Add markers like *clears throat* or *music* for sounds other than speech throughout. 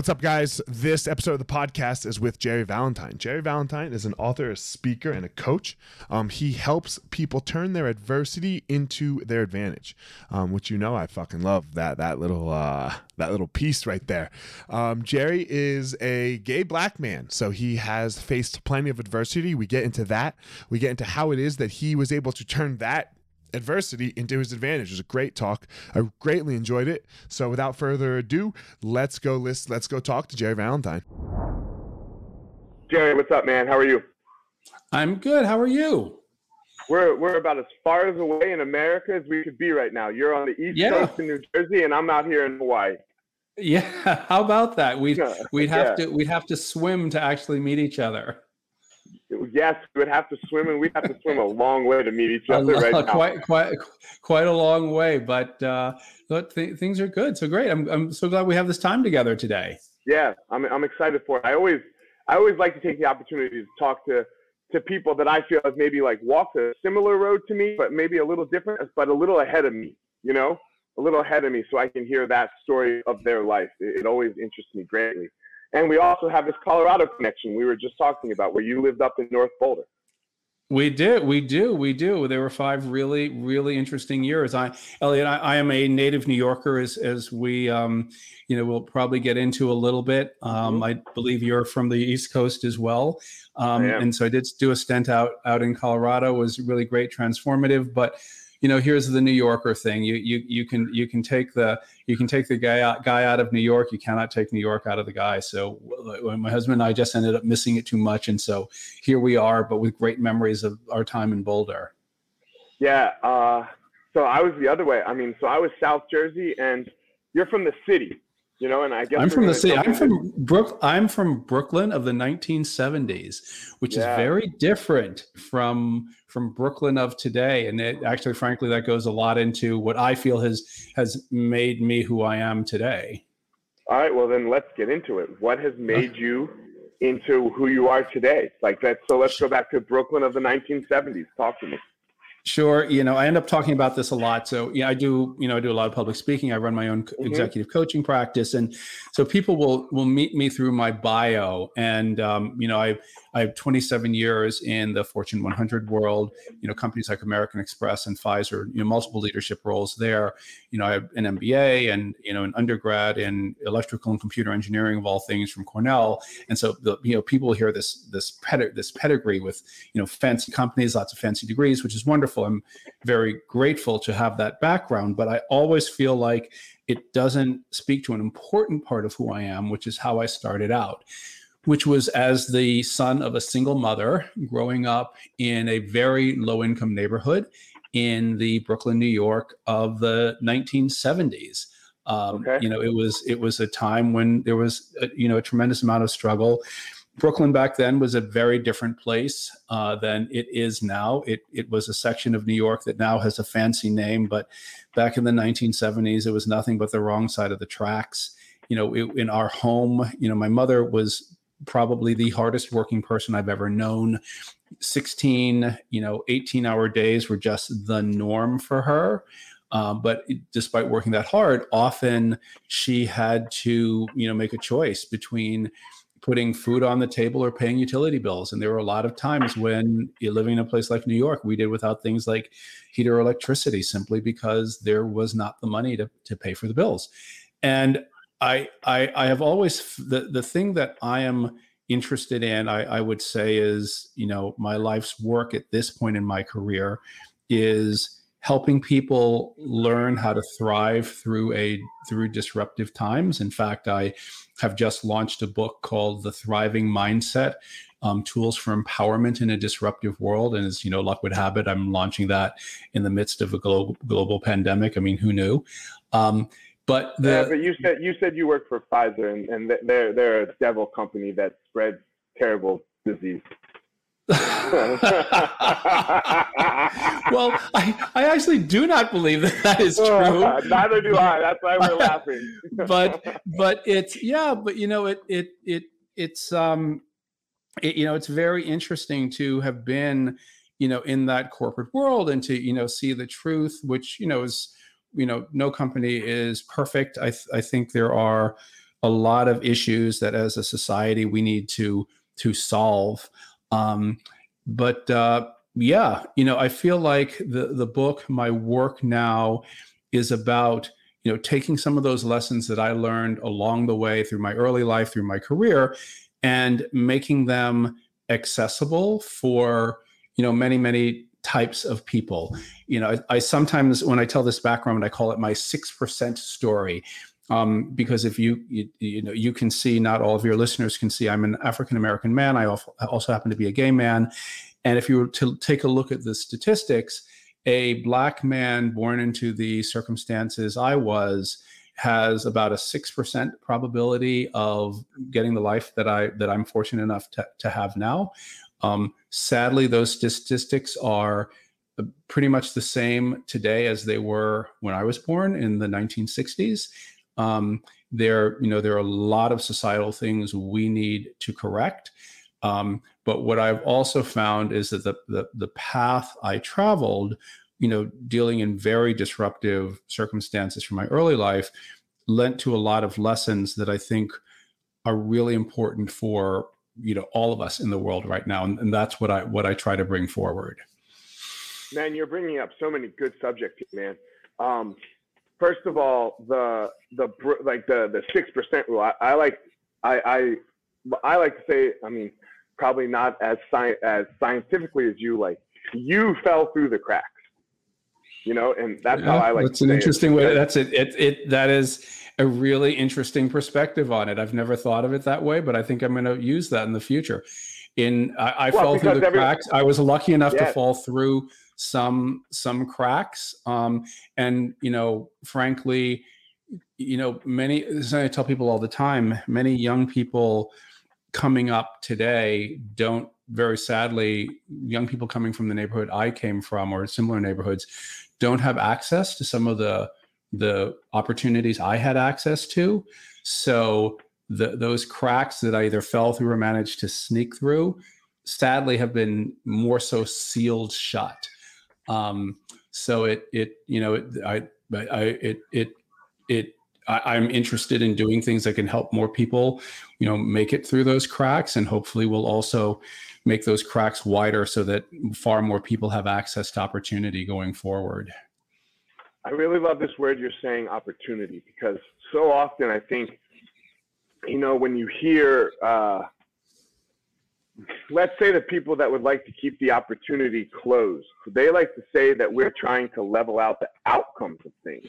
What's up, guys? This episode of the podcast is with Gerry Valentine. Gerry Valentine is an author, a speaker, and a coach. Um, he helps people turn their adversity into their advantage, um, which you know I fucking love that that little uh, that little piece right there. Um, Gerry is a gay black man, so he has faced plenty of adversity. We get into that. We get into how it is that he was able to turn that adversity into his advantage. It was a great talk. I greatly enjoyed it. So without further ado, let's go list let's go talk to Gerry Valentine. Gerry, what's up, man? How are you? I'm good. How are you? We're we're about as far as away in America as we could be right now. You're on the east yeah. coast in New Jersey and I'm out here in Hawaii. Yeah, *laughs* how about that? We'd *laughs* we'd have yeah. to we'd have to swim to actually meet each other yes, we would have to swim, and we'd have to swim a long way to meet each other right *laughs* now. Quite, quite, quite a long way, but uh, th- things are good. So great. I'm I'm so glad we have this time together today. Yeah, I'm I'm excited for it. I always I always like to take the opportunity to talk to to people that I feel have maybe like walked a similar road to me, but maybe a little different, but a little ahead of me. You know, a little ahead of me, so I can hear that story of their life. It, it always interests me greatly. And we also have this Colorado connection we were just talking about, where you lived up in North Boulder. We did, we do, we do. There were five really, really interesting years. I, Elliot, I, I am a native New Yorker, as as we, um, you know, we'll probably get into a little bit. Um, mm-hmm. I believe you're from the East Coast as well, um, and so I did do a stint out out in Colorado. It was really great, transformative, but you know, here's the New Yorker thing. You you you can you can take the you can take the guy out, guy out of New York. You cannot take New York out of the guy. So my husband and I just ended up missing it too much, and so here we are, but with great memories of our time in Boulder. Yeah. Uh, so I was the other way. I mean, so I was South Jersey, and you're from the city you know and i guess i'm from the city i'm from brook i'm from brooklyn of the 1970s which yeah. is very different from from brooklyn of today. And it actually frankly that goes a lot into what i feel has has made me who i am today. All right well then let's get into it. What has made you into who you are today? Like that so let's go back to brooklyn of the 1970s talk to me Sure. You know, I end up talking about this a lot. So, yeah, I do, you know, I do a lot of public speaking. I run my own mm-hmm. executive coaching practice. And so people will, will meet me through my bio. And, um, you know, I, I have 27 years in the Fortune 100 world, you know, companies like American Express and Pfizer, you know, multiple leadership roles there. You know, I have an MBA and, you know, an undergrad in electrical and computer engineering of all things from Cornell. And so, the, you know, people hear this, this, pedig- this pedigree with, you know, fancy companies, lots of fancy degrees, which is wonderful. I'm very grateful to have that background, but I always feel like it doesn't speak to an important part of who I am, which is how I started out, which was as the son of a single mother growing up in a very low income neighborhood in the Brooklyn, New York of the 1970s. Um, okay. You know, it was it was a time when there was a, you know a tremendous amount of struggle. Brooklyn back then was a very different place uh, than it is now. It it was a section of New York that now has a fancy name, but back in the 1970s, it was nothing but the wrong side of the tracks. You know, it, in our home, you know, my mother was probably the hardest working person I've ever known. 16, you know, 18 hour days were just the norm for her. Um, but despite working that hard, often she had to, you know, make a choice between putting food on the table or paying utility bills. And there were a lot of times when you're living in a place like New York, we did without things like heater or electricity simply because there was not the money to, to pay for the bills. And I, I, I have always, the, the thing that I am interested in, I, I would say is, you know, my life's work at this point in my career is helping people learn how to thrive through a through disruptive times. In fact i have just launched a book called the thriving mindset um, tools for empowerment in a disruptive world. And as you know luck would have it i'm launching that in the midst of a global global pandemic. I mean who knew? Um, but the, yeah, but you said you said you work for Pfizer, and, and they're they're a devil company that spreads terrible disease. *laughs* well, I, I actually do not believe that that is true. Uh, neither do I. That's why we're laughing. *laughs* but but it's yeah, but you know it it it it's um it, you know it's very interesting to have been you know in that corporate world and to you know see the truth, which you know is you know no company is perfect. I th- I think there are a lot of issues that as a society we need to to solve. Um, but uh, yeah, you know, I feel like the the book, my work now, is about you know taking some of those lessons that I learned along the way through my early life, through my career, and making them accessible for you know many many types of people. You know, I, I sometimes when I tell this background, I call it my six percent story um, because if you, you, you know you can see not all of your listeners can see i'm an african american man. I also happen to be a gay man. And if you were to take a look at the statistics a black man born into the circumstances i was has about a 6% probability of getting the life that i that i'm fortunate enough to, to have now. Um, sadly those statistics are uh, pretty much the same today as they were when I was born in the 1960s. Um, there, you know, there are a lot of societal things we need to correct. Um, but what I've also found is that the, the, the path I traveled, you know, dealing in very disruptive circumstances from my early life, lent to a lot of lessons that I think are really important for you know all of us in the world right now, and, and that's what I what I try to bring forward. Man, you're bringing up so many good subjects, man. Um, first of all, the the like the the six percent rule. I, I like I, I I like to say. I mean, probably not as sci- as scientifically as you. Like you fell through the cracks, you know, and that's yeah, how I like. That's an interesting it. way. That's it. It it that is a really interesting perspective on it. I've never thought of it that way, but I think I'm going to use that in the future. In I, I well, fell through the every, cracks. I was lucky enough to fall through some some cracks um, and you know frankly you know many this is i tell people all the time many young people coming up today don't very sadly young people coming from the neighborhood i came from or similar neighborhoods don't have access to some of the the opportunities i had access to. So the, those cracks that i either fell through or managed to sneak through sadly have been more so sealed shut. Um, so it it you know it, I I it it it I, am interested in doing things that can help more people, you know, make it through those cracks, and hopefully we'll also make those cracks wider so that far more people have access to opportunity going forward. I really love this word you're saying, opportunity, because so often I think, you know, when you hear uh, let's say the people that would like to keep the opportunity closed, they like to say that we're trying to level out the outcomes of things.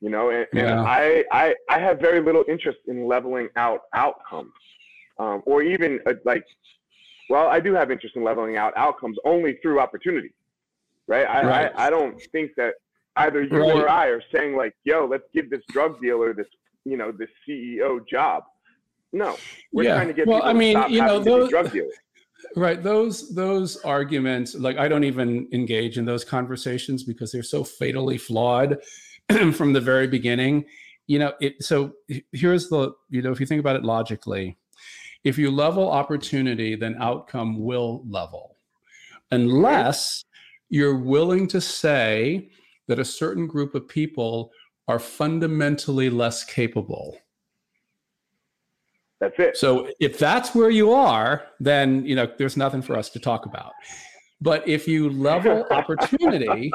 You know, and, yeah. and I, I, I have very little interest in leveling out outcomes, um, or even uh, like, well, I do have interest in leveling out outcomes only through opportunity. right? I, right. I, I don't think that either you right. or I are saying like, "Yo, let's give this drug dealer this, you know, this CEO job." No, we're yeah. trying to get well, people I mean, to stop you know, those, drug dealers. *laughs* Right. Those those arguments, like I don't even engage in those conversations because they're so fatally flawed *clears throat* from the very beginning. You know, it so here's the, you know, if you think about it logically, if you level opportunity, then outcome will level. Unless you're willing to say that a certain group of people are fundamentally less capable that's it. So if that's where you are, then you know there's nothing for us to talk about. But if you level *laughs* opportunity,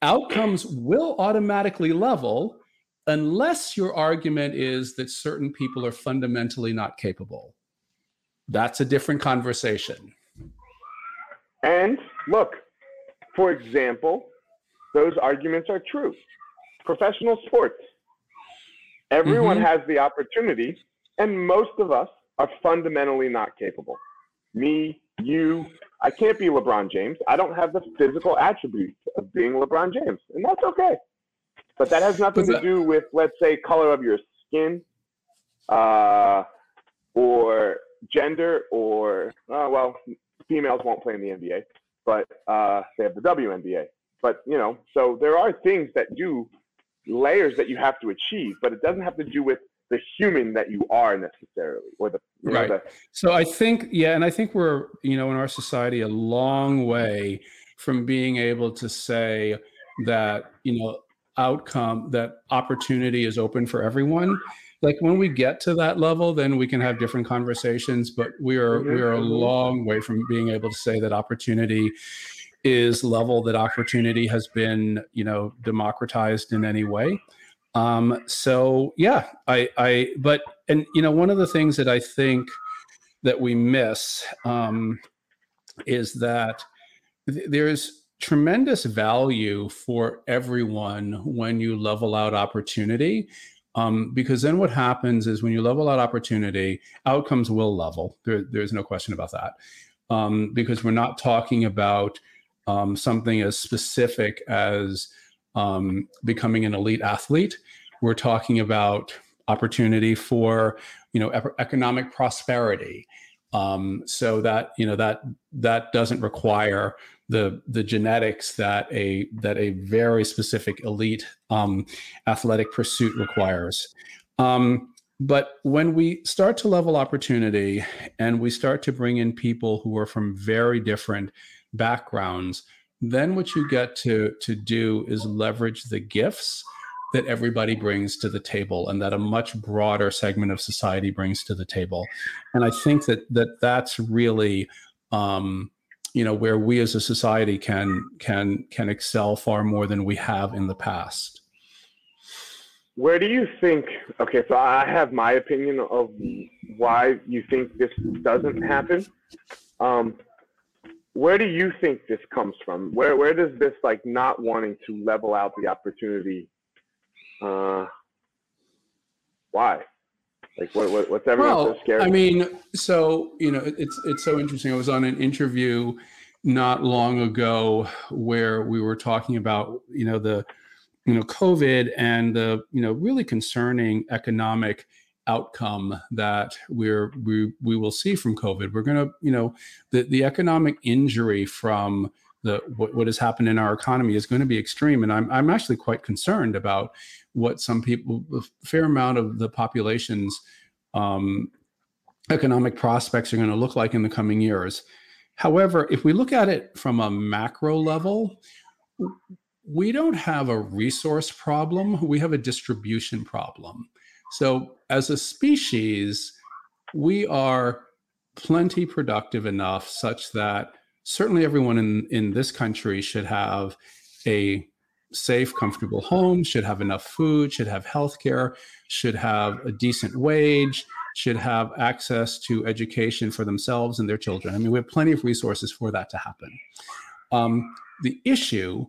outcomes will automatically level unless your argument is that certain people are fundamentally not capable. That's a different conversation. And look, for example, those arguments are true. Professional sports. Everyone mm-hmm. has the opportunity and most of us are fundamentally not capable. Me, you, I can't be LeBron James. I don't have the physical attributes of being LeBron James, and that's okay. But that has nothing to do with, let's say, color of your skin, uh, or gender, or uh, well, females won't play in the NBA, but uh, they have the WNBA. But you know, so there are things that do layers that you have to achieve, but it doesn't have to do with the human that you are necessarily or the right the, so i think yeah and i think we're you know in our society a long way from being able to say that you know outcome that opportunity is open for everyone like when we get to that level then we can have different conversations but we are mm-hmm. we are a long way from being able to say that opportunity is level that opportunity has been you know democratized in any way um, so yeah, I, I, but, and you know, one of the things that I think that we miss um, is that th- there's tremendous value for everyone when you level out opportunity. Um, because then what happens is when you level out opportunity, outcomes will level. There, there's no question about that. Um, because we're not talking about um, something as specific as um, becoming an elite athlete. We're talking about opportunity for you know economic prosperity. Um, so that you know that that doesn't require the the genetics that a that a very specific elite um, athletic pursuit requires. Um, but when we start to level opportunity and we start to bring in people who are from very different backgrounds, then what you get to to do is leverage the gifts that everybody brings to the table and that a much broader segment of society brings to the table and i think that that that's really um, you know where we as a society can can can excel far more than we have in the past where do you think okay so i have my opinion of why you think this doesn't happen um, where do you think this comes from? Where where does this like not wanting to level out the opportunity? Uh, why? Like what, what what's everyone well, so scared? I mean, so you know, it's it's so interesting. I was on an interview not long ago where we were talking about you know the you know COVID and the you know really concerning economic outcome that we're we we will see from COVID. We're going to, you know, the the economic injury from the what, what has happened in our economy is going to be extreme, and I'm I'm actually quite concerned about what some people, a fair amount of the population's um, economic prospects are going to look like in the coming years. However, if we look at it from a macro level, we don't have a resource problem, we have a distribution problem. So, as a species, we are plenty productive enough such that certainly everyone in, in this country should have a safe, comfortable home, should have enough food, should have health care, should have a decent wage, should have access to education for themselves and their children. I mean, we have plenty of resources for that to happen. Um, the issue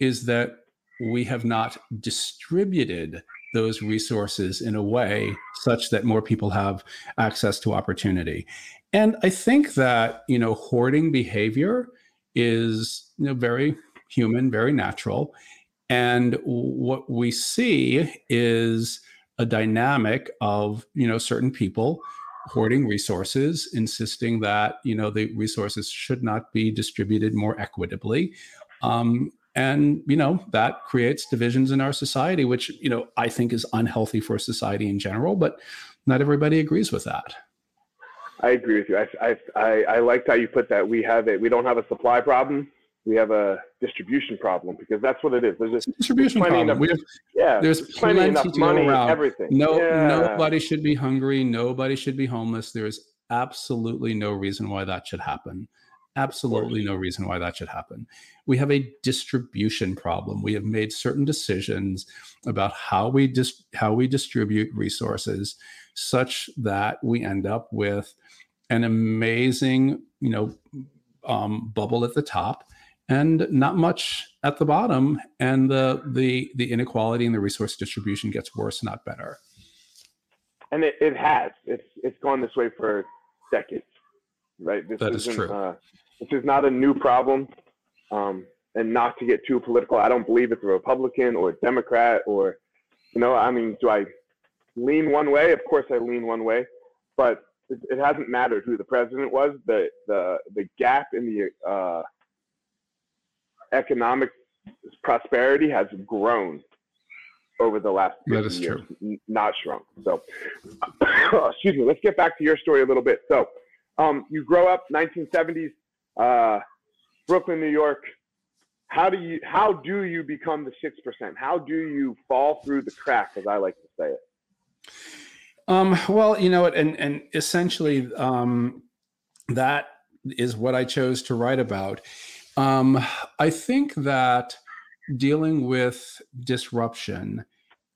is that we have not distributed those resources in a way such that more people have access to opportunity. And I think that, you know, hoarding behavior is you know very human, very natural. And what we see is a dynamic of you know certain people hoarding resources, insisting that you know the resources should not be distributed more equitably. Um, and you know that creates divisions in our society which you know i think is unhealthy for society in general but not everybody agrees with that i agree with you i i i, I liked how you put that we have it we don't have a supply problem we have a distribution problem because that's what it is. There's a distribution problem. Enough, have, yeah, there's plenty, plenty enough money, around. Everything. No, yeah. nobody should be hungry. Nobody should be homeless. There's absolutely no reason why that should happen. Absolutely no reason why that should happen. We have a distribution problem. We have made certain decisions about how we dis- how we distribute resources, such that we end up with an amazing, you know, um, bubble at the top and not much at the bottom and the the the inequality and the resource distribution gets worse not better. And it, it has. It's it's gone this way for decades right? This that is true. uh, this is not a new problem. Um, and not to get too political i don't believe it's a republican or a democrat or you know i mean do i lean one way of course i lean one way but it, it hasn't mattered who the president was the the the gap in the uh, economic prosperity has grown over the last 50 years, true. not shrunk. So, *coughs* excuse me. Let's get back to your story a little bit. So, um, you grow up 1970s, uh, Brooklyn, New York. How do you how do you become the six percent? How do you fall through the cracks, as I like to say it? Um, well, you know, and and essentially, um, that is what I chose to write about. Um, I think that dealing with disruption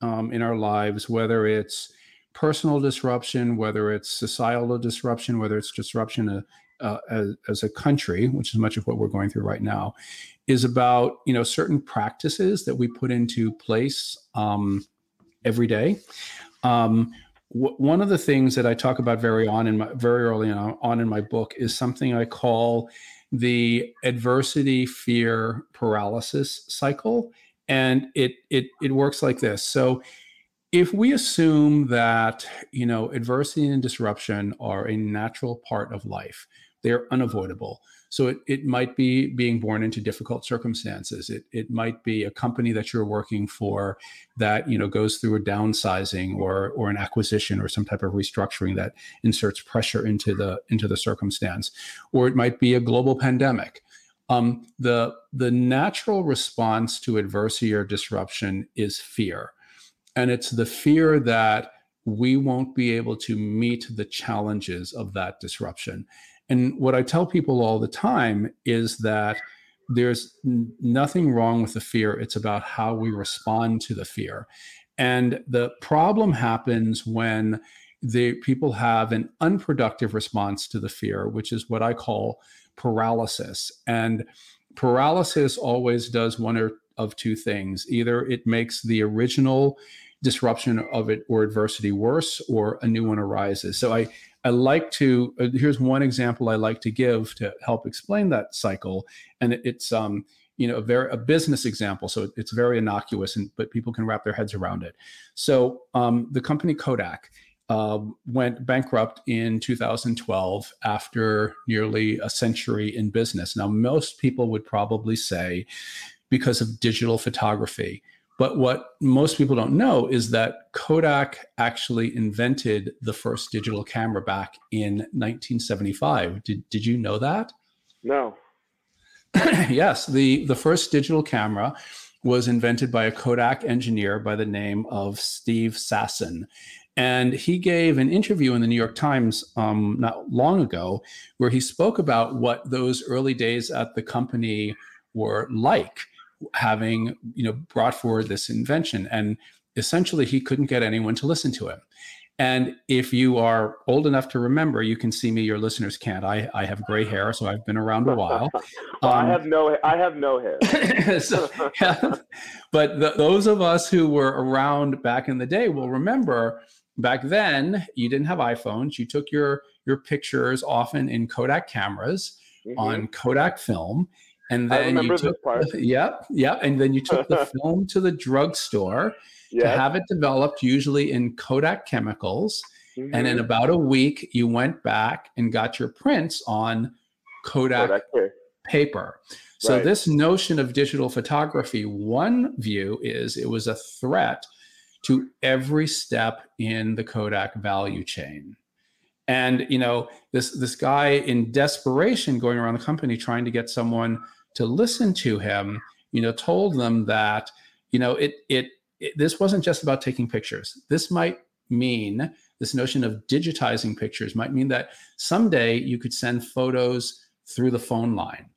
um, in our lives, whether it's personal disruption, whether it's societal disruption, whether it's disruption uh, uh, as, as, a country, which is much of what we're going through right now, is about you know certain practices that we put into place um, every day. Um, w- one of the things that I talk about very on in my very early on, in my book is something I call the adversity fear paralysis cycle. And it it it works like this. So if we assume that you know adversity and disruption are a natural part of life they're unavoidable so it, it might be being born into difficult circumstances. It, it might be a company that you're working for that you know goes through a downsizing or or an acquisition or some type of restructuring that inserts pressure into the into the circumstance. Or it might be a global pandemic. Um, the the natural response to adversity or disruption is fear. And it's the fear that we won't be able to meet the challenges of that disruption. And what I tell people all the time is that there's nothing wrong with the fear. It's about how we respond to the fear. And the problem happens when the people have an unproductive response to the fear, which is what I call paralysis. And paralysis always does one or of two things. Either it makes the original disruption of it or adversity worse, or a new one arises. So I I like to, uh, here's one example I like to give to help explain that cycle. And it, it's, um, you know, a very a business example. So it's very innocuous, and but people can wrap their heads around it. So um, the company Kodak uh, went bankrupt in 2012 after nearly a century in business. Now, most people would probably say because of digital photography. But what most people don't know is that Kodak actually invented the first digital camera back in 1975. Did, did you know that? No. *clears throat* yes, the, the first digital camera was invented by a Kodak engineer by the name of Steve Sasson. And he gave an interview in the New York Times um, not long ago where he spoke about what those early days at the company were like having you know brought forward this invention. And essentially he couldn't get anyone to listen to him. And if you are old enough to remember you can see me your listeners can't. I i have gray hair so i've been around a while. *laughs* Um, i have no i have no hair. *laughs* So, yeah, but the, those of us who were around back in the day will remember back then you didn't have iphones. You took your your pictures often in kodak cameras mm-hmm. on Kodak film. *laughs* And then you took, the, yeah, yeah, and then you took the film to the drugstore to have it developed, usually in Kodak chemicals. Mm-hmm. And in mm-hmm. about a week, you went back and got your prints on Kodak, Kodak paper. So right. this notion of digital photography, one view is it was a threat to every step in the Kodak value chain. And you know, this this guy in desperation going around the company trying to get someone to listen to him, you know, told them that, you know, it it, it this wasn't just about taking pictures. This might mean this notion of digitizing pictures might mean that someday you could send photos through the phone line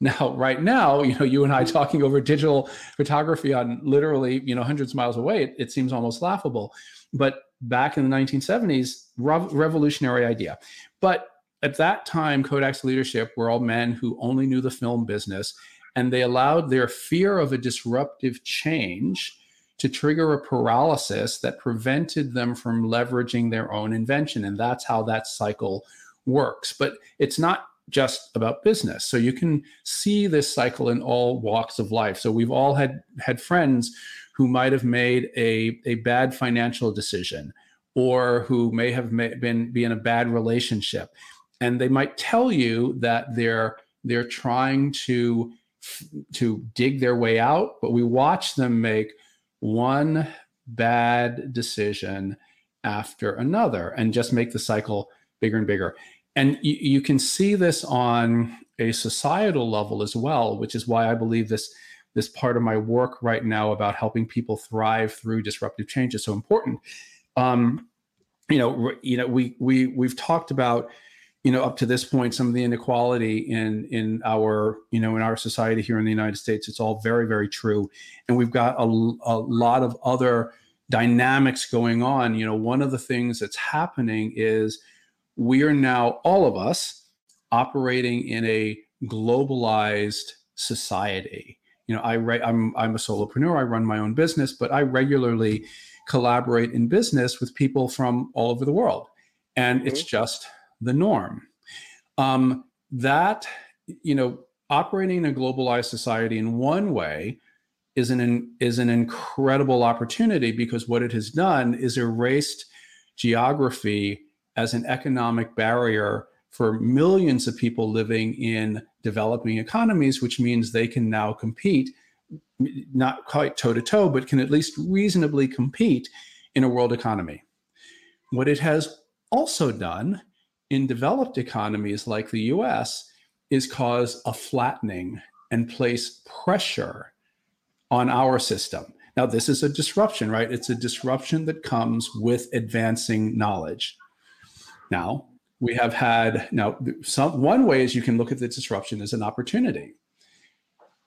now, right now, you know, you and I *laughs* talking over digital photography on literally, you know, hundreds of miles away, it, it seems almost laughable. But back in the 1970s, rev- revolutionary idea. But at that time, Kodak's leadership were all men who only knew the film business, and they allowed their fear of a disruptive change to trigger a paralysis that prevented them from leveraging their own invention. And that's how that cycle works. But it's not just about business. So you can see this cycle in all walks of life. So we've all had had friends who might have made a, a bad financial decision or who may have been be in a bad relationship and they might tell you that they're they're trying to to dig their way out but we watch them make one bad decision after another and just make the cycle bigger and bigger and you, you can see this on a societal level as well, which is why I believe this this part of my work right now about helping people thrive through disruptive change is so important. Um, you know, you know, we we we've talked about, you know, up to this point, some of the inequality in in our you know in our society here in the United States. It's all very very true, and we've got a, a lot of other dynamics going on. You know, one of the things that's happening is we are now, all of us, operating in a globalized society. You know, I re- I'm I'm a solopreneur. I run my own business, but I regularly collaborate in business with people from all over the world, and mm-hmm. it's just the norm. Um, that you know, operating in a globalized society in one way is an is an incredible opportunity because what it has done is erased geography as an economic barrier for millions of people living in developing economies, which means they can now compete, not quite toe to toe, but can at least reasonably compete in a world economy. What it has also done in developed economies like the US is cause a flattening and place pressure on our system. Now, this is a disruption, right? It's a disruption that comes with advancing knowledge. Now, we have had now some one way is you can look at the disruption as an opportunity.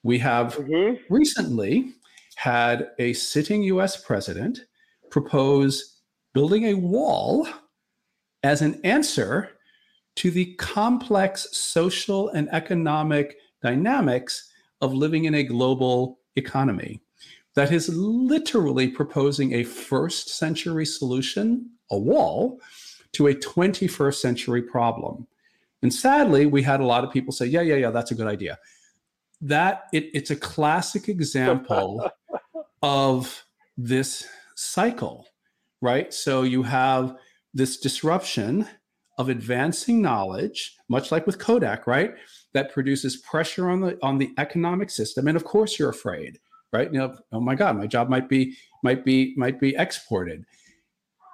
We have mm-hmm. recently had a sitting US president propose building a wall as an answer to the complex social and economic dynamics of living in a global economy that is literally proposing a first century solution, a wall, to a 21st century problem. And sadly, we had a lot of people say, yeah, yeah, yeah, that's a good idea. That it, it's a classic example *laughs* of this cycle, right? So you have this disruption of advancing knowledge, much like with Kodak, right? That produces pressure on the on the economic system. And of course you're afraid, right? You know, oh my God, my job might be might be might be exported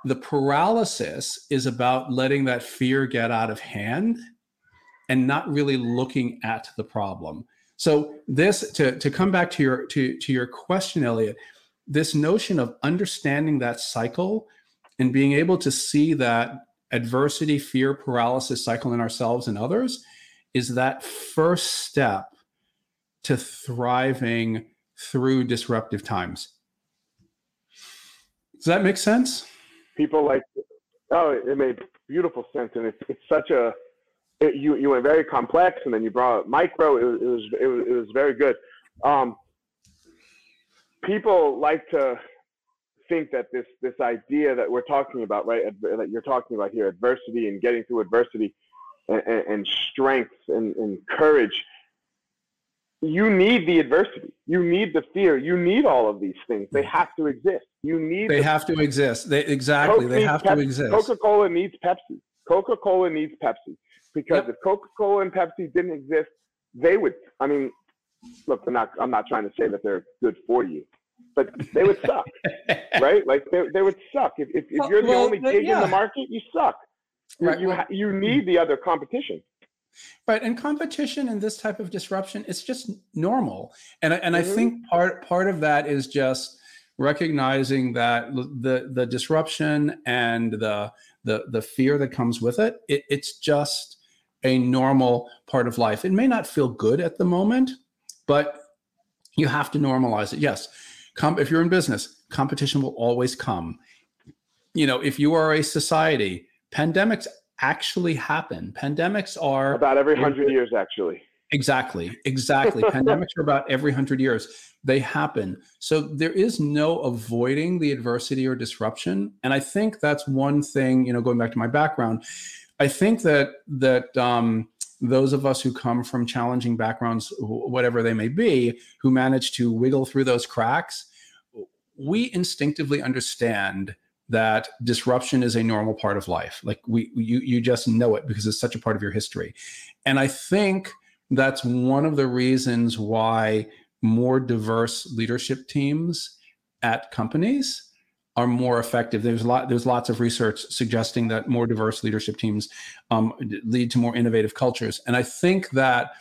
the paralysis is about letting that fear get out of hand and not really looking at the problem. So this to, to come back to your to, to your question, Elliot, this notion of understanding that cycle and being able to see that adversity, fear, paralysis cycle in ourselves and others is that first step to thriving through disruptive times. Does that make sense? People like, oh, it made beautiful sense, and it's it's such a it, you you went very complex, and then you brought up micro. It, was it was it was, it was very good. Um, people like to think that this this idea that we're talking about, right, that you're talking about here, adversity and getting through adversity, and, and strength and, and courage you need the adversity. You need the fear. You need all of these things. They mm. have to exist. You need they the, have to exist. They exactly. Coke they have Pepsi. to exist. Coca-cola needs pepsi. Coca-cola needs pepsi. Because yep. if coca-cola and pepsi didn't exist they would i mean look i'm not i'm not trying to say that they're good for you but they would suck *laughs* right? Like they, they would suck. If, if, if you're the well, only gig yeah. in the market you suck. Right. you, you need the other competition Right, and competition and this type of disruption, it's just normal. And and mm-hmm. I think part part of that is just recognizing that the the disruption and the the the fear that comes with it, it it's just a normal part of life. It may not feel good at the moment, but you have to normalize it. Yes, com- if you're in business, competition will always come. You know, if you are a society, pandemics actually happen. Pandemics are about every hundred years, actually. Exactly, exactly. *laughs* Pandemics are about every hundred years. They happen. So there is no avoiding the adversity or disruption. And I think that's one thing, you know, going back to my background, I think that that um, those of us who come from challenging backgrounds, whatever they may be, who manage to wiggle through those cracks, we instinctively understand that disruption is a normal part of life. Like we, you, you just know it because it's such a part of your history. And I think that's one of the reasons why more diverse leadership teams at companies are more effective. There's a lot. There's lots of research suggesting that more diverse leadership teams um, lead to more innovative cultures, and I think that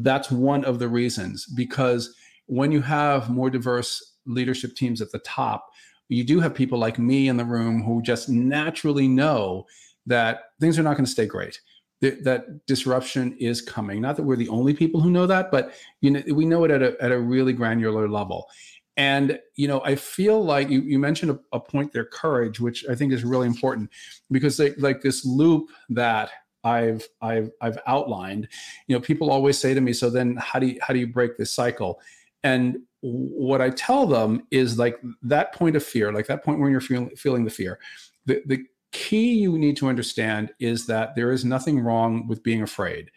that's one of the reasons because when you have more diverse leadership teams at the top, you do have people like me in the room who just naturally know that things are not going to stay great that, disruption is coming not that we're the only people who know that but you know we know it at a, at a really granular level and you know i feel like you, you mentioned a, a point there courage which i think is really important because they, like this loop that I've I've I've outlined. You know, people always say to me, "So then, how do you how do you break this cycle?" And what I tell them is like that point of fear, like that point when you're feeling, feeling the fear, the, the key you need to understand is that there is nothing wrong with being afraid.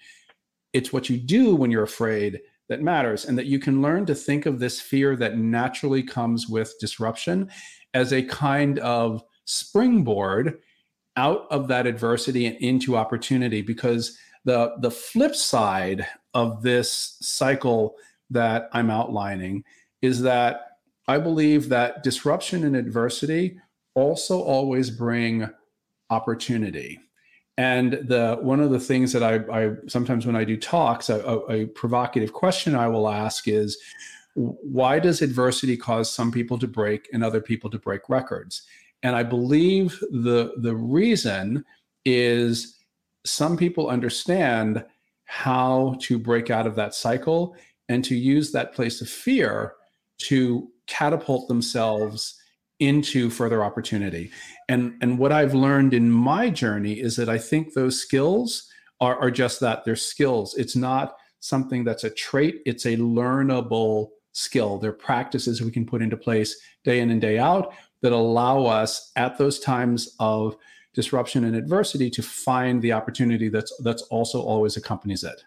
It's what you do when you're afraid that matters, and that you can learn to think of this fear that naturally comes with disruption as a kind of springboard out of that adversity and into opportunity because the the flip side of this cycle that I'm outlining is that I believe that disruption and adversity also always bring opportunity. And the one of the things that I, I sometimes when I do talks, a, a, provocative question I will ask is, why does adversity cause some people to break and other people to break records? And I believe the the reason is some people understand how to break out of that cycle and to use that place of fear to catapult themselves into further opportunity. And, and what I've learned in my journey is that I think those skills are, are just that they're skills. It's not something that's a trait, it's a learnable skill. They're practices we can put into place day in and day out that allow us at those times of disruption and adversity to find the opportunity that's that's also always accompanies it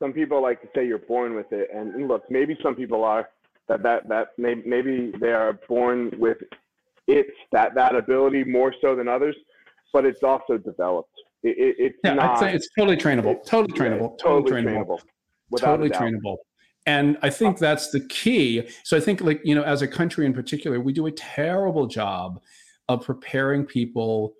some people like to say you're born with it, and, look, maybe some people are that that that maybe maybe they are born with it that that ability more so than others, but it's also developed. It, it, it's yeah, not. I'd say it's totally trainable. It's, totally trainable. Yeah, totally, totally trainable. trainable totally trainable. And I think uh, that's the key. So I think, like you know, as a country in particular, we do a terrible job of preparing people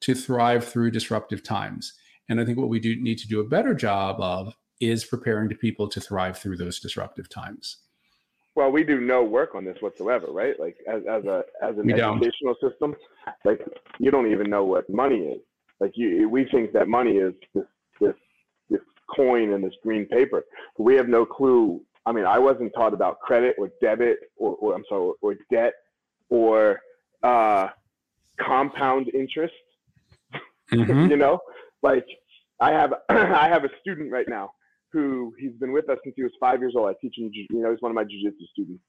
to thrive through disruptive times. And I think what we do need to do a better job of is preparing to people to thrive through those disruptive times. Well, we do no work on this whatsoever, right? Like as, as a as an we educational don't. system, like you don't even know what money is. Like you, we think that money is this this this coin and this green paper. But we have no clue. I mean, I wasn't taught about credit or debit or, or I'm sorry, or debt or uh, compound interest. Mm-hmm. *laughs* you know, like I have *clears throat* I have a student right now who he's been with us since he was five years old. I teach him, you know, he's one of my jujitsu students.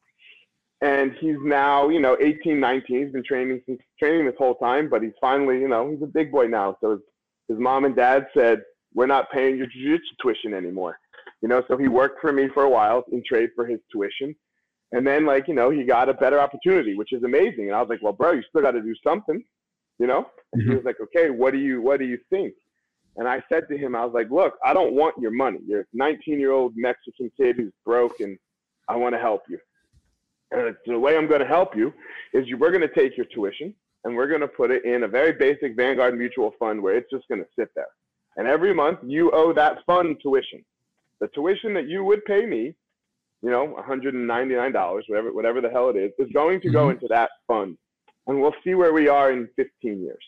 And he's now, you know, 18, 19. He's been training since training this whole time, but he's finally, you know, he's a big boy now. So his, his mom and dad said, we're not paying your jiu-jitsu tuition anymore. You know, so he worked for me for a while in trade for his tuition. And then like, you know, he got a better opportunity, which is amazing. And I was like, well, bro, you still got to do something, you know? And mm-hmm. he was like, okay, what do you, what do you think? And I said to him, I was like, look, I don't want your money. You're a 19 year old Mexican kid who's broke and I want to help you. And the way I'm going to help you is you, we're going to take your tuition and we're going to put it in a very basic Vanguard mutual fund where it's just going to sit there. And every month you owe that fund tuition. The tuition that you would pay me, you know, $199, whatever, whatever the hell it is, is going to go mm-hmm. into that fund. And we'll see where we are in 15 years.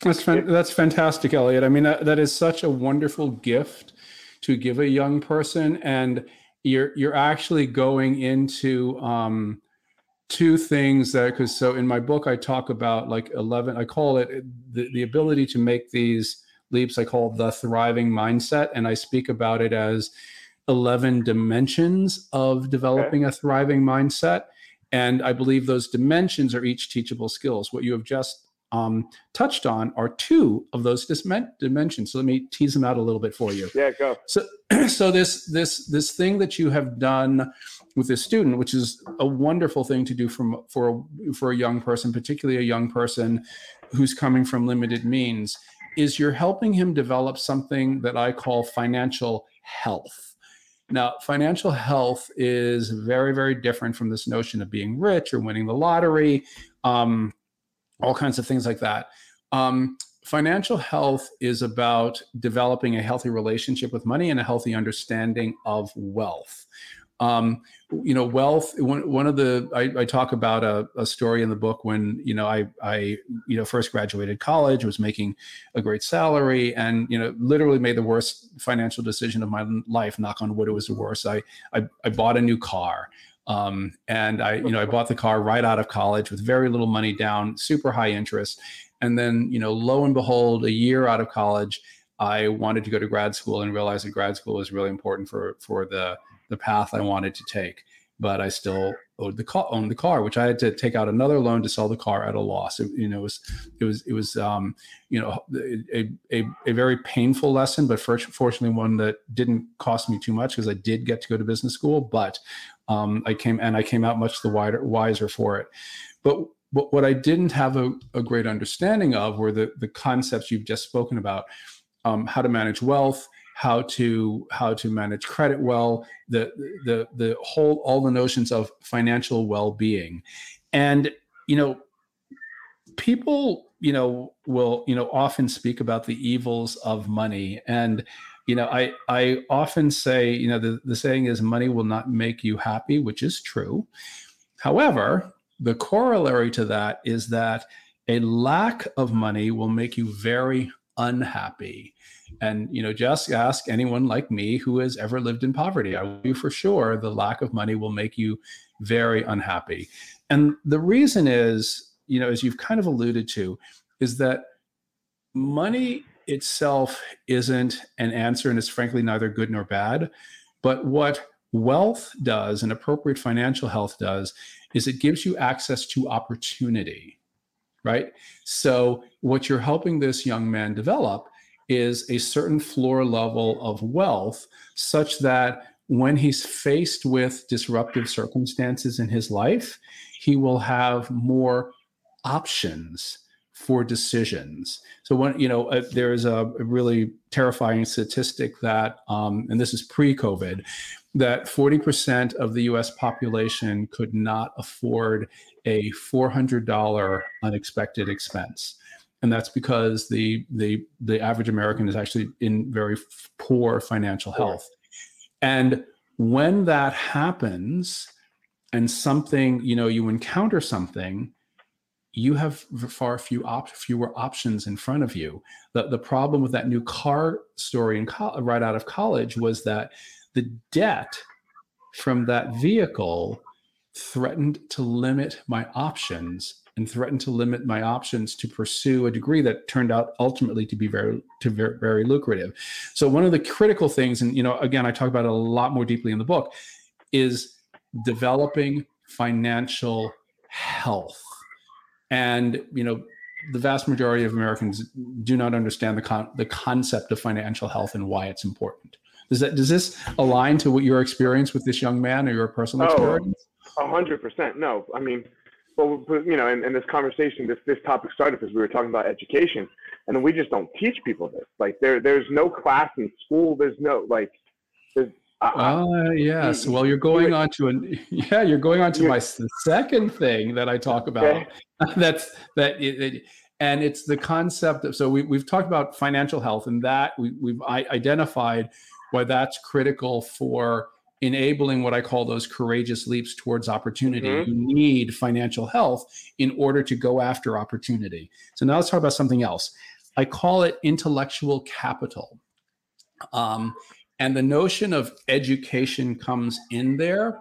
That's fan- that's fantastic, Elliot. I mean, that, that is such a wonderful gift to give a young person, and you're you're actually going into um, two things that because so in my book I talk about like eleven. I call it the the ability to make these leaps. I call the thriving mindset, and I speak about it as eleven dimensions of developing okay. a thriving mindset. And I believe those dimensions are each teachable skills. What you have just um, touched on are two of those dimensions. So let me tease them out a little bit for you. Yeah, go. So, *clears throat* so this this this thing that you have done with this student, which is a wonderful thing to do from for a, for a young person, particularly a young person who's coming from limited means, is you're helping him develop something that I call financial health. Now, financial health is very, very different from this notion of being rich or winning the lottery. Um, all kinds of things like that. Um, financial health is about developing a healthy relationship with money and a healthy understanding of wealth. Um, you know, wealth. One, one of the I, I talk about a, a, story in the book when you know I I you know first graduated college, was making a great salary, and you know literally made the worst financial decision of my life. Knock on wood, it was the worst. I I, I bought a new car. Um, and I, you know, I bought the car right out of college with very little money down, super high interest. And then, you know, lo and behold, a year out of college, I wanted to go to grad school and realized that grad school was really important for for the the path I wanted to take. But I still owed the car, owned the car, which I had to take out another loan to sell the car at a loss. It, you know, it was it was it was um, you know a, a a very painful lesson, but fortunately one that didn't cost me too much because I did get to go to business school. But um, I came and I came out much the wider, wiser for it. But, but what I didn't have a, a, great understanding of were the, the concepts you've just spoken about, um, how to manage wealth, how to how to manage credit well, the the the whole all the notions of financial well-being, and you know, people you know will you know often speak about the evils of money. And you know i i often say you know the, the saying is money will not make you happy which is true. However the corollary to that is that a lack of money will make you very unhappy. And you know just ask anyone like me who has ever lived in poverty. I will for sure the lack of money will make you very unhappy. And the reason is you know as you've kind of alluded to is that money itself isn't an answer and it's frankly neither good nor bad. But what wealth does and appropriate financial health does is it gives you access to opportunity, right? So, what you're helping this young man develop is a certain floor level of wealth such that when he's faced with disruptive circumstances in his life, he will have more options for decisions. So when you know uh, there is a, a, really terrifying statistic that, um, and this is pre-COVID, that 40% of the U.S. population could not afford a $400 unexpected expense, and that's because the the the average American is actually in very poor financial health, and when that happens, and something you know you encounter something you have far few op- fewer options in front of you. The, the problem with that new car story in co- right out of college was that the debt from that vehicle threatened to limit my options and threatened to limit my options to pursue a degree that turned out ultimately to be very to very, very lucrative. So one of the critical things, and you know, again, I talk about it a lot more deeply in the book, is developing financial health and you know the vast majority of Americans do not understand the con- the concept of financial health and why it's important. Does that does this align to what your experience with this young man or your personal oh, experience? A hundred percent. No, I mean, well, you know, in, in, this conversation, this this topic started because we were talking about education, and we just don't teach people this. Like there there's no class in school. There's no like. There's, uh, uh, yes. Well, you're going on to an *laughs* yeah. You're going on to my second thing that I talk about. Okay. *laughs* That's that. It, it, and it's the concept of so we, we've talked about financial health and that we, we've identified why that's critical for enabling what I call those courageous leaps towards opportunity. Mm-hmm. You need financial health in order to go after opportunity. So now let's talk about something else. I call it intellectual capital. Um, and the notion of education comes in there,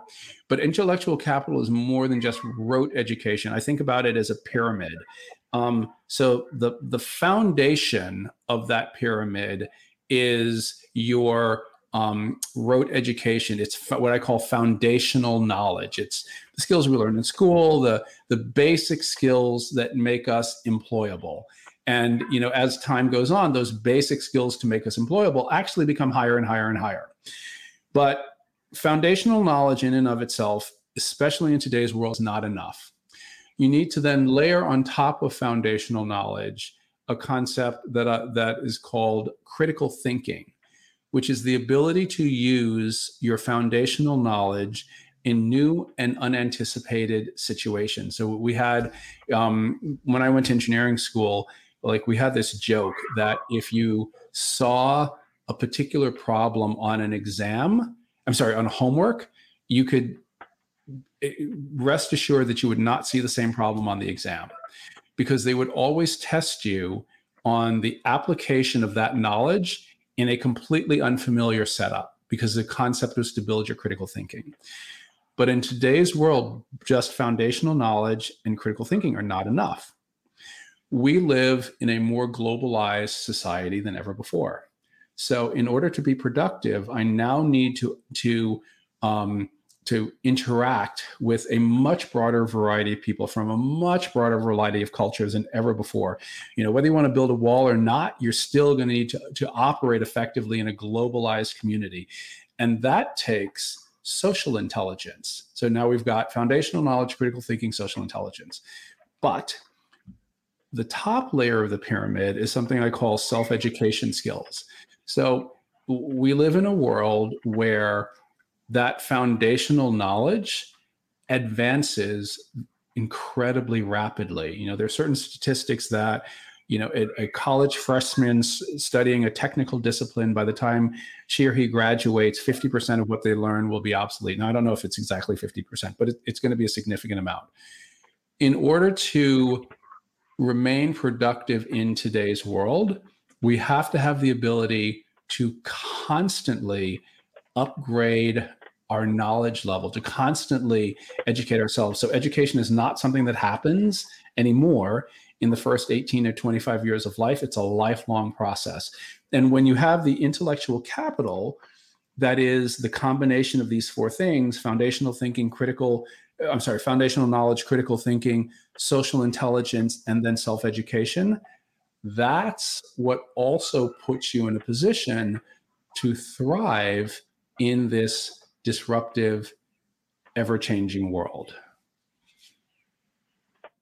but intellectual capital is more than just rote education. I think about it as a pyramid. Um, so the the foundation of that pyramid is your um, rote education. It's what I call foundational knowledge. It's the skills we learn in school, the the basic skills that make us employable. And you know, as time goes on, those basic skills to make us employable actually become higher and higher and higher. But foundational knowledge in and of itself, especially in today's world, is not enough. You need to then layer on top of foundational knowledge a concept that uh, that is called critical thinking, which is the ability to use your foundational knowledge in new and unanticipated situations. So we had um, when I went to engineering school like we had this joke that if you saw a particular problem on an exam, I'm sorry, on homework, you could eh, rest assured that you would not see the same problem on the exam because they would always test you on the application of that knowledge in a completely unfamiliar setup because the concept was to build your critical thinking. But in today's world, just foundational knowledge and critical thinking are not enough we live in a more globalized society than ever before. So, in order to be productive, I now need to to um, to interact with a much broader variety of people from a much broader variety of cultures than ever before. You know, whether you want to build a wall or not, you're still going to need to, to operate effectively in a globalized community, and that takes social intelligence. So now we've got foundational knowledge, critical thinking, social intelligence, but the top layer of the pyramid is something I call self education skills. So we live in a world where that foundational knowledge advances incredibly rapidly. You know, there are certain statistics that, you know, a, a college freshman studying a technical discipline, by the time she or he graduates, 50% of what they learn will be obsolete. Now, I don't know if it's exactly 50%, but it, it's going to be a significant amount. In order to remain productive in today's world, we have to have the ability to constantly upgrade our knowledge level, to constantly educate ourselves. So, education is not something that happens anymore in the first 18 or 25 years of life. It's a lifelong process. And when you have the intellectual capital, that is the combination of these four things foundational thinking, critical I'm sorry, foundational knowledge, critical thinking, social intelligence, and then self education. That's what also puts you in a position to thrive in this disruptive, ever changing world.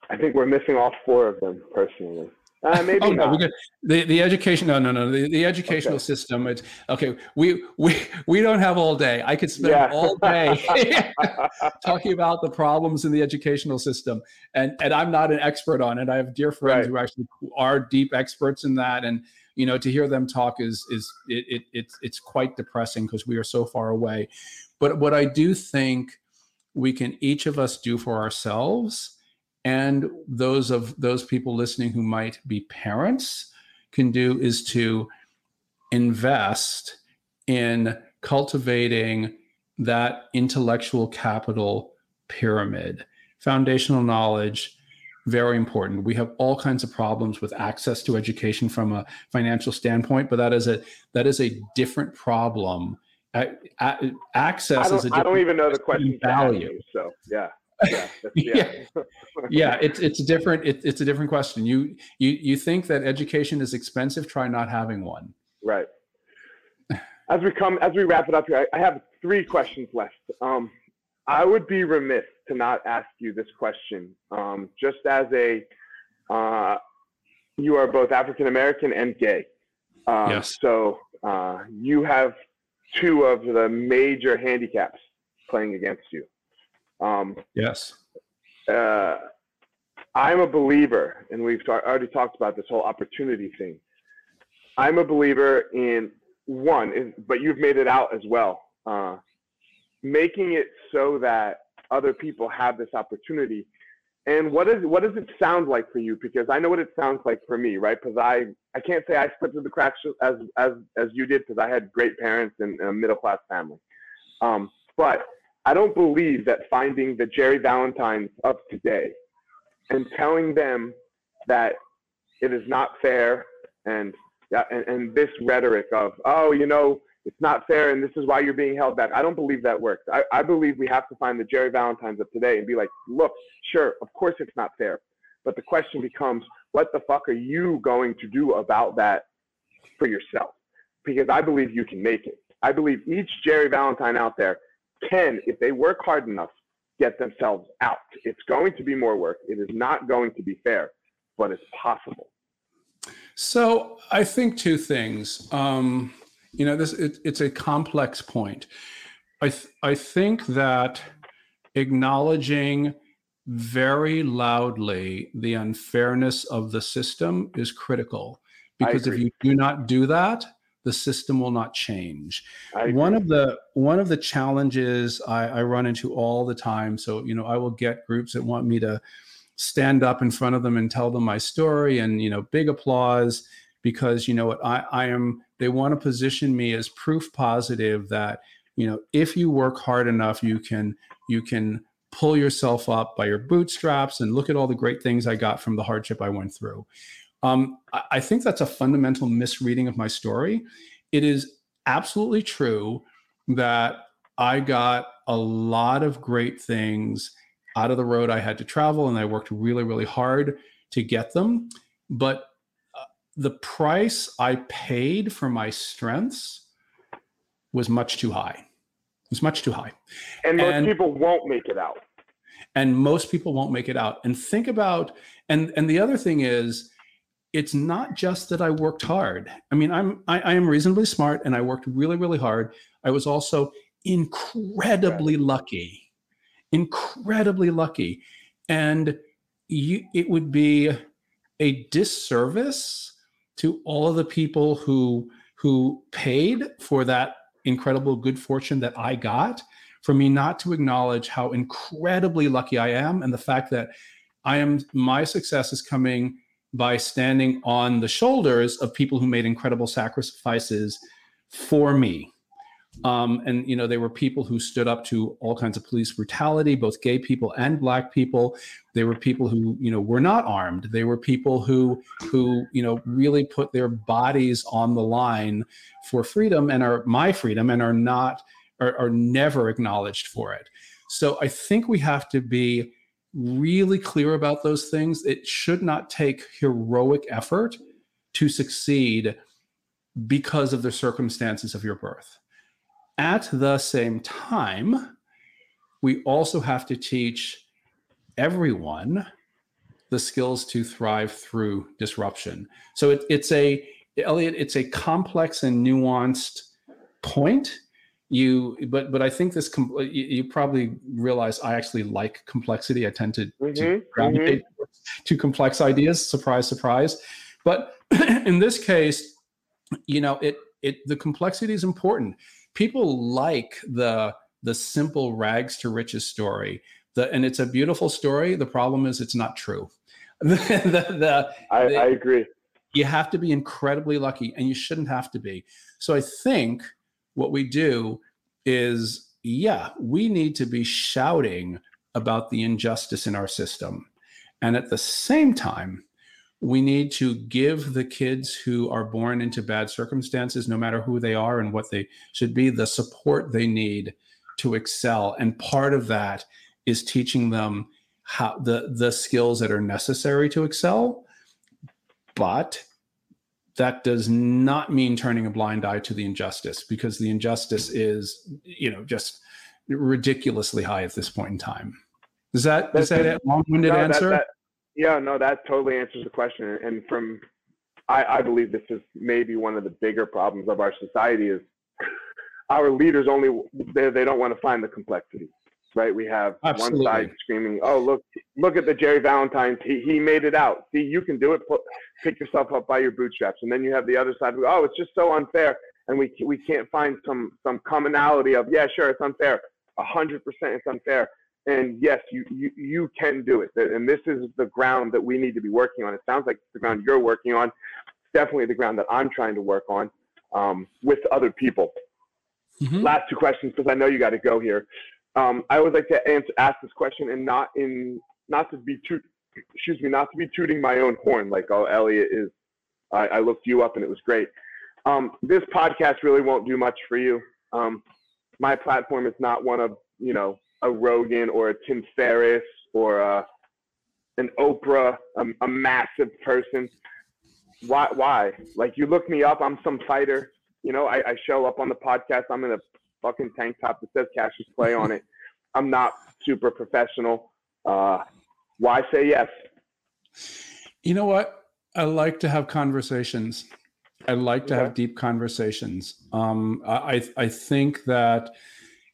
I think we're missing all four of them personally. Uh, maybe oh, no, the the education. No, no, no. The, the educational okay. system. It's okay. We we we don't have all day. I could spend yeah. all day *laughs* *laughs* talking about the problems in the educational system, and and I'm not an expert on it. I have dear friends right. who actually are deep experts in that, and you know to hear them talk is is it, it it's it's quite depressing because we are so far away. But what I do think we can each of us do for ourselves and those of those people listening who might be parents can do is to invest in cultivating that intellectual capital pyramid. Foundational knowledge very important. We have all kinds of problems with access to education from a financial standpoint but that is a that is a different problem. Access I don't, is a I don't even know the question value so yeah yeah, *laughs* yeah. yeah, yeah. It's it's a different it, it's a different question. You you you think that education is expensive? Try not having one. Right. As we come as we wrap it up here, I, I have three questions left. Um, I would be remiss to not ask you this question. Um, just as a, uh, you are both African American and gay. Um, yes. So uh, you have two of the major handicaps playing against you. Um, yes. Uh, I'm a believer, and we've already talked about this whole opportunity thing. I'm a believer in one, but you've made it out as well. Uh, making it so that other people have this opportunity. And what is what does it sound like for you? Because I know what it sounds like for me, right? Because I I can't say I slipped through the cracks as as as you did because I had great parents and, and a middle class family. Um, but I don't believe that finding the Gerry Valentines of today and telling them that it is not fair and and, and this rhetoric of oh you know it's not fair and this is why you're being held back. I don't believe that works. I, I believe we have to find the Gerry Valentines of today and be like, look, sure, of course it's not fair. But the question becomes, what the fuck are you going to do about that for yourself? Because I believe you can make it. I believe each Gerry Valentine out there can, if they work hard enough, get themselves out. It's going to be more work. It is not going to be fair, but it's possible. So I think two things. Um, you know this it, it's a complex point i th- i think that acknowledging very loudly the unfairness of the system is critical because if you do not do that the system will not change. One of the one of the challenges I, I run into all the time so you know i will get groups that want me to stand up in front of them and tell them my story and you know big applause because you know what I, I am they want to position me as proof positive that you know if you work hard enough you can you can pull yourself up by your bootstraps and look at all the great things i got from the hardship i went through um, I, I think that's a fundamental misreading of my story it is absolutely true that i got a lot of great things out of the road i had to travel and i worked really really hard to get them but the price I paid for my strengths was much too high. It was much too high. And most and, people won't make it out. And most people won't make it out. And think about and and the other thing is it's not just that I worked hard. I mean, I'm I, I am reasonably smart and I worked really, really hard. I was also incredibly lucky. Incredibly lucky. And you it would be a disservice to all of the people who who paid for that incredible good fortune that I got, for me not to acknowledge how incredibly lucky I am and the fact that I am my success is coming by standing on the shoulders of people who made incredible sacrifices for me. Um, and you know, they were people who stood up to all kinds of police brutality, both gay people and black people. They were people who, you know, were not armed. They were people who, who, you know, really put their bodies on the line for freedom and are my freedom and are not, are, are never acknowledged for it. So I think we have to be really clear about those things. It should not take heroic effort to succeed because of the circumstances of your birth. At the same time, we also have to teach everyone the skills to thrive through disruption. So it, it's a Elliot, it's a complex and nuanced point. You, but but I think this. Com- you, you, probably realize I actually like complexity. I tend to, mm-hmm, to gravitate mm-hmm. to complex ideas. Surprise, surprise. But *clears throat* in this case, you know, it it the complexity is important people like the the simple rags to riches story. The, and it's a beautiful story. The problem is it's not true. *laughs* the, the, I, the, I agree. You have to be incredibly lucky, and you shouldn't have to be. So I think what we do is, yeah, we need to be shouting about the injustice in our system. And at the same time, we need to give the kids who are born into bad circumstances, no matter who they are and what they should be, the support they need to excel. And part of that is teaching them how the the skills that are necessary to excel but that does not mean turning a blind eye to the injustice because the injustice is you know just ridiculously high at this point in time. Does that is that a long-winded no, answer? that, that, yeah no that totally answers the question. And from I, I believe this is maybe one of the bigger problems of our society is *laughs* our leaders only they, they don't want to find the complexity right? We have Absolutely. one side screaming, "Oh, look, look at the Gerry Valentine. He he made it out. See, you can do it. Put, pick yourself up by your bootstraps." And then you have the other side. Oh, it's just so unfair, and we we can't find some some commonality of yeah, sure, it's unfair. A hundred percent, it's unfair. And yes, you, you you can do it. And this is the ground that we need to be working on. It sounds like the ground you're working on. Definitely the ground that I'm trying to work on um, with other people. Mm-hmm. Last two questions because I know you got to go here. Um, I would like to answer, ask this question and not in not to be toot, excuse me, not to be tooting my own horn like oh Elliot is. I, I looked you up and it was great. Um, this podcast really won't do much for you. Um, my platform is not one of you know a Rogan or a Tim Ferriss or a, an Oprah, a, a massive person. Why? Why? Like you look me up, I'm some fighter. You know, I, I show up on the podcast. I'm in a fucking tank top that says Cassius Clay on it. *laughs* I'm not super professional. Uh, why say yes? You know what? I like to have conversations. I like to have deep conversations. Um, I I think that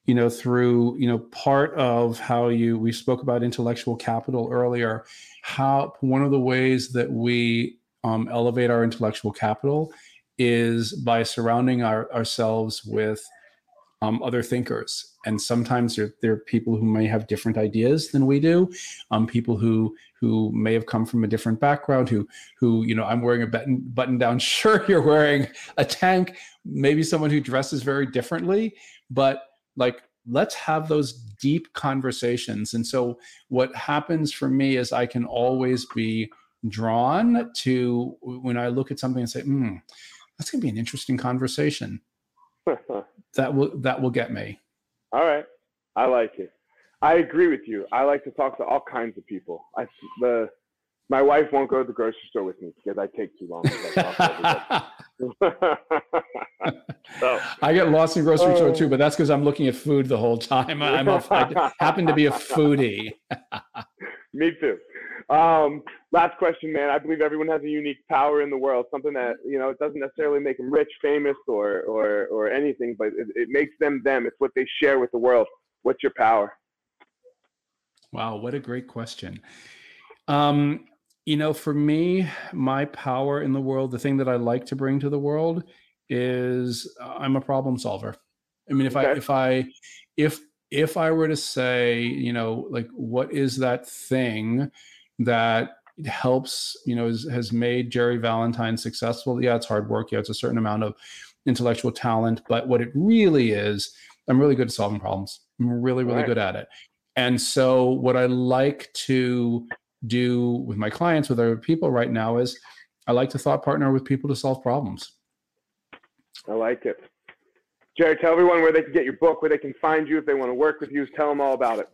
you know through you know part of how you we spoke about intellectual capital earlier. How one of the ways that we um, elevate our intellectual capital is by surrounding our, ourselves with um, other thinkers. And sometimes there, there, are people who may have different ideas than we do, um, people who who may have come from a different background, who who you know I'm wearing a button button down *laughs* shirt, you're wearing a tank, maybe someone who dresses very differently, but like let's have those deep conversations. And so what happens for me is I can always be drawn to when I look at something and say, hmm, that's going to be an interesting conversation. *laughs* that will that will get me. All right, I like it. I agree with you. I like to talk to all kinds of people. I the my wife won't go to the grocery store with me because I take too long. *laughs* so, *laughs* I get lost in grocery store too, oh. but that's because I'm looking at food the whole time. I'm a, I happen to be a foodie. me too. Um, last question, man. I believe everyone has a unique power in the world, something that you know it doesn't necessarily make them rich, famous, or or or anything, but it, it makes them them. It's what they share with the world. What's your power? Wow, what a great question. Um, you know, for me, my power in the world, the thing that I like to bring to the world is uh, I'm a problem solver. I mean, if okay. I if I if if I were to say, you know, like what is that thing that helps, you know, is, has made Gerry Valentine successful. Yeah, it's hard work. Yeah, it's a certain amount of intellectual talent. But what it really is, I'm really good at solving problems. I'm really, really right. good at it. And so, what I like to do with my clients, with other people right now, is I like to thought partner with people to solve problems. I like it. Gerry, tell everyone where they can get your book, where they can find you if they want to work with you. Tell them all about it.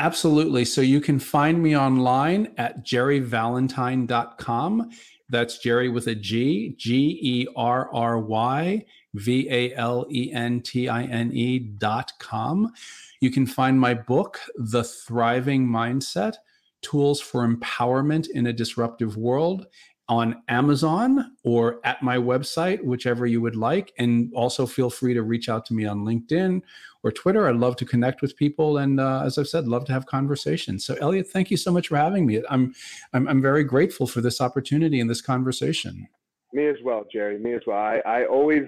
Absolutely. So you can find me online at gerryvalentine.com. That's Gerry with a G, G E R R Y V A L E N T I N E dot com. You can find my book, The Thriving Mindset Tools for Empowerment in a Disruptive World on Amazon or at my website, whichever you would like. And also feel free to reach out to me on LinkedIn or Twitter. I'd love to connect with people, and uh, as I've said, love to have conversations. So, Elliot, thank you so much for having me. I'm, I'm I'm very grateful for this opportunity and this conversation. Me as well, Gerry. Me as well. I, I always,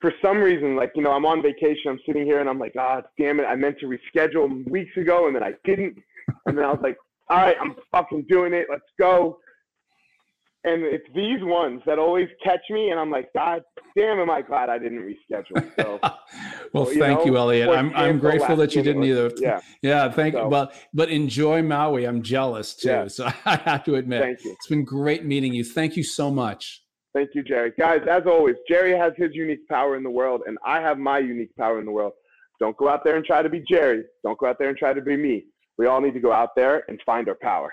for some reason, like you know, I'm on vacation. I'm sitting here, and I'm like, ah, oh, damn it! I meant to reschedule weeks ago, and then I didn't. And then I was like, all right, I'm fucking doing it. Let's go and it's these ones that always catch me, and I'm like, God damn, am I glad I didn't reschedule. So, *laughs* well, you thank know, you, Elliot. I'm I'm grateful that you didn't either. Yeah, *laughs* yeah. Thank so, you. Well, but enjoy Maui. I'm jealous too. Yeah. So *laughs* I have to admit, thank you. It's been great meeting you. Thank you so much. Thank you, Gerry. Guys, as always, Gerry has his unique power in the world, and I have my unique power in the world. Don't go out there and try to be Gerry. Don't go out there and try to be me. we all need to go out there and find our power.